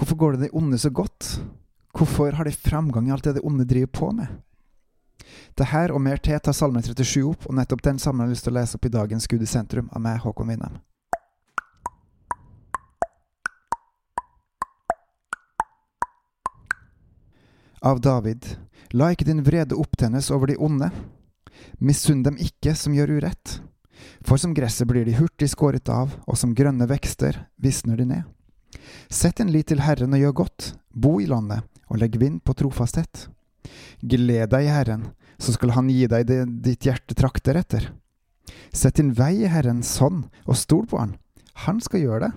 Hvorfor går det de onde så godt? Hvorfor har de framgang i alt det de onde driver på med? Det her og mer til tar Salme 37 opp, og nettopp den sammen har jeg lyst til å lese opp i dagens Gud i sentrum av meg, Håkon Winnem. Av David. La ikke din vrede opptennes over de onde. Misunn dem ikke som gjør urett. For som gresset blir de hurtig skåret av, og som grønne vekster visner de ned. Sett din lit til Herren og gjør godt, bo i landet, og legg vind på trofasthet. Gled deg i Herren, så skal Han gi deg det ditt hjerte trakter etter. Sett din vei i Herrens hånd, og stol på Han. Han skal gjøre det.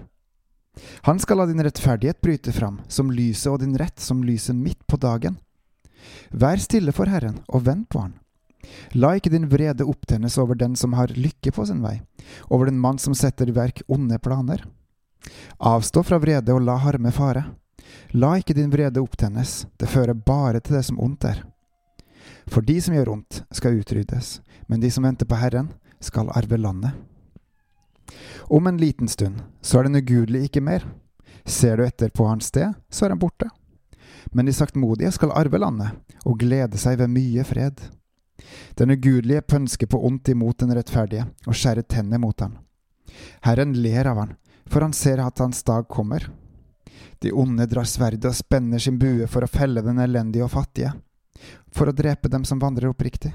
Han skal la din rettferdighet bryte fram, som lyset og din rett som lyset midt på dagen. Vær stille for Herren, og vent på Han. La ikke din vrede opptennes over den som har lykke på sin vei, over den mann som setter i verk onde planer. Avstå fra vrede og la harme fare. La ikke din vrede opptennes, det fører bare til det som ondt er. For de som gjør ondt, skal utryddes, men de som venter på Herren, skal arve landet. Om en liten stund så er den ugudelige ikke mer. Ser du etter på hans sted, så er han borte. Men de saktmodige skal arve landet, og glede seg ved mye fred. Den ugudelige pønsker på ondt imot den rettferdige, og skjærer tenner mot han. Herren ler av han, for han ser at hans dag kommer. De onde drar sverdet og spenner sin bue for å felle den elendige og fattige, for å drepe dem som vandrer oppriktig.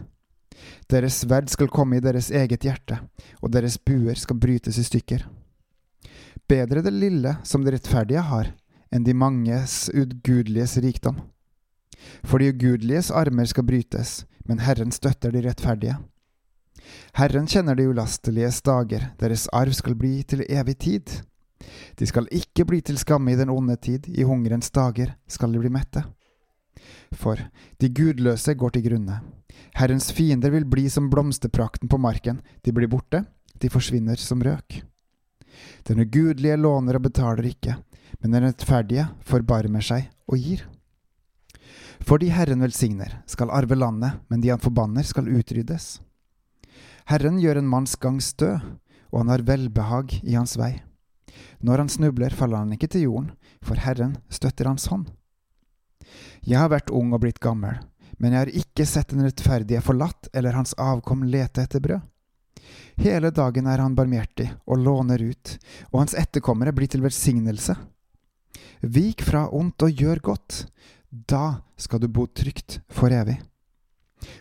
Deres sverd skal komme i deres eget hjerte, og deres buer skal brytes i stykker. Bedre det lille som de rettferdige har, enn de manges ugudeliges rikdom. For de ugudeliges armer skal brytes, men Herren støtter de rettferdige. Herren kjenner de ulasteliges dager, deres arv skal bli til evig tid. De skal ikke bli til skamme i den onde tid, i hungerens dager skal de bli mette. For de gudløse går til grunne. Herrens fiender vil bli som blomsterprakten på marken, de blir borte, de forsvinner som røk. Den ugudelige låner og betaler ikke, men den rettferdige forbarmer seg og gir. For de Herren velsigner, skal arve landet, men de han forbanner, skal utryddes. Herren gjør en manns gang stø, og han har velbehag i hans vei. Når han snubler, faller han ikke til jorden, for Herren støtter hans hånd. Jeg har vært ung og blitt gammel, men jeg har ikke sett den rettferdige forlatt eller hans avkom lete etter brød. Hele dagen er han barmhjertig og låner ut, og hans etterkommere blir til velsignelse. Vik fra ondt og gjør godt, da skal du bo trygt for evig.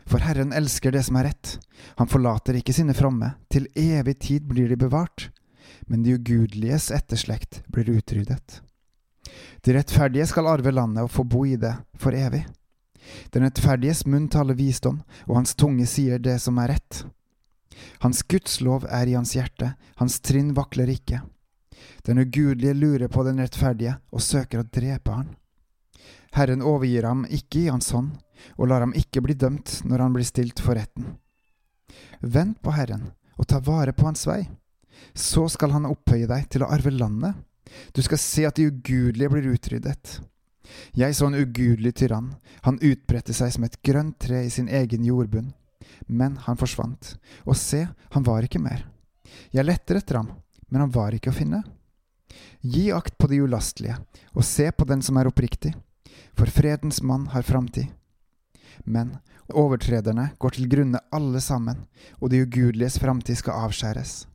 For Herren elsker det som er rett, han forlater ikke sine fromme, til evig tid blir de bevart, men de ugudeliges etterslekt blir utryddet. De rettferdige skal arve landet og få bo i det for evig. Den rettferdiges munn taler visdom, og hans tunge sier det som er rett. Hans Guds lov er i hans hjerte, hans trinn vakler ikke. Den ugudelige lurer på den rettferdige og søker å drepe han. Herren overgir ham ikke i hans hånd, og lar ham ikke bli dømt når han blir stilt for retten. Vent på Herren og ta vare på hans vei. Så skal han opphøye deg til å arve landet. Du skal se at de ugudelige blir utryddet. Jeg så en ugudelig tyrann. Han utbredte seg som et grønt tre i sin egen jordbunn. Men han forsvant, og se, han var ikke mer. Jeg letter etter ham, men han var ikke å finne. Gi akt på de ulastelige, og se på den som er oppriktig, for fredens mann har framtid. Men overtrederne går til grunne alle sammen, og de ugudeliges framtid skal avskjæres.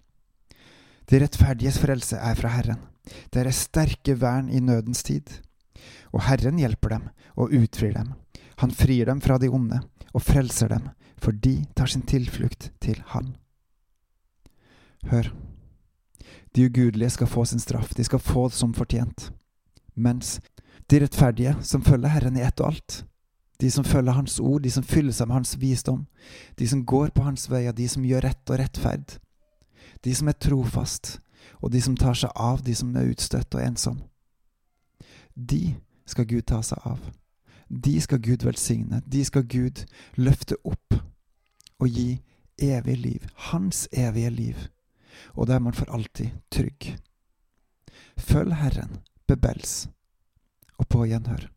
De rettferdiges frelse er fra Herren, deres sterke vern i nødens tid. Og Herren hjelper dem og utfrir dem. Han frir dem fra de onde og frelser dem, for de tar sin tilflukt til Han. Hør. De ugudelige skal få sin straff, de skal få det som fortjent. Mens de rettferdige, som følger Herren i ett og alt, de som følger Hans ord, de som fyller seg med Hans visdom, de som går på Hans veier, de som gjør rett og rettferd, de som er trofast, og de som tar seg av de som er utstøtt og ensom. De skal Gud ta seg av. De skal Gud velsigne. De skal Gud løfte opp og gi evig liv. Hans evige liv. Og da er man for alltid trygg. Følg Herren, bebels, på gjenhør.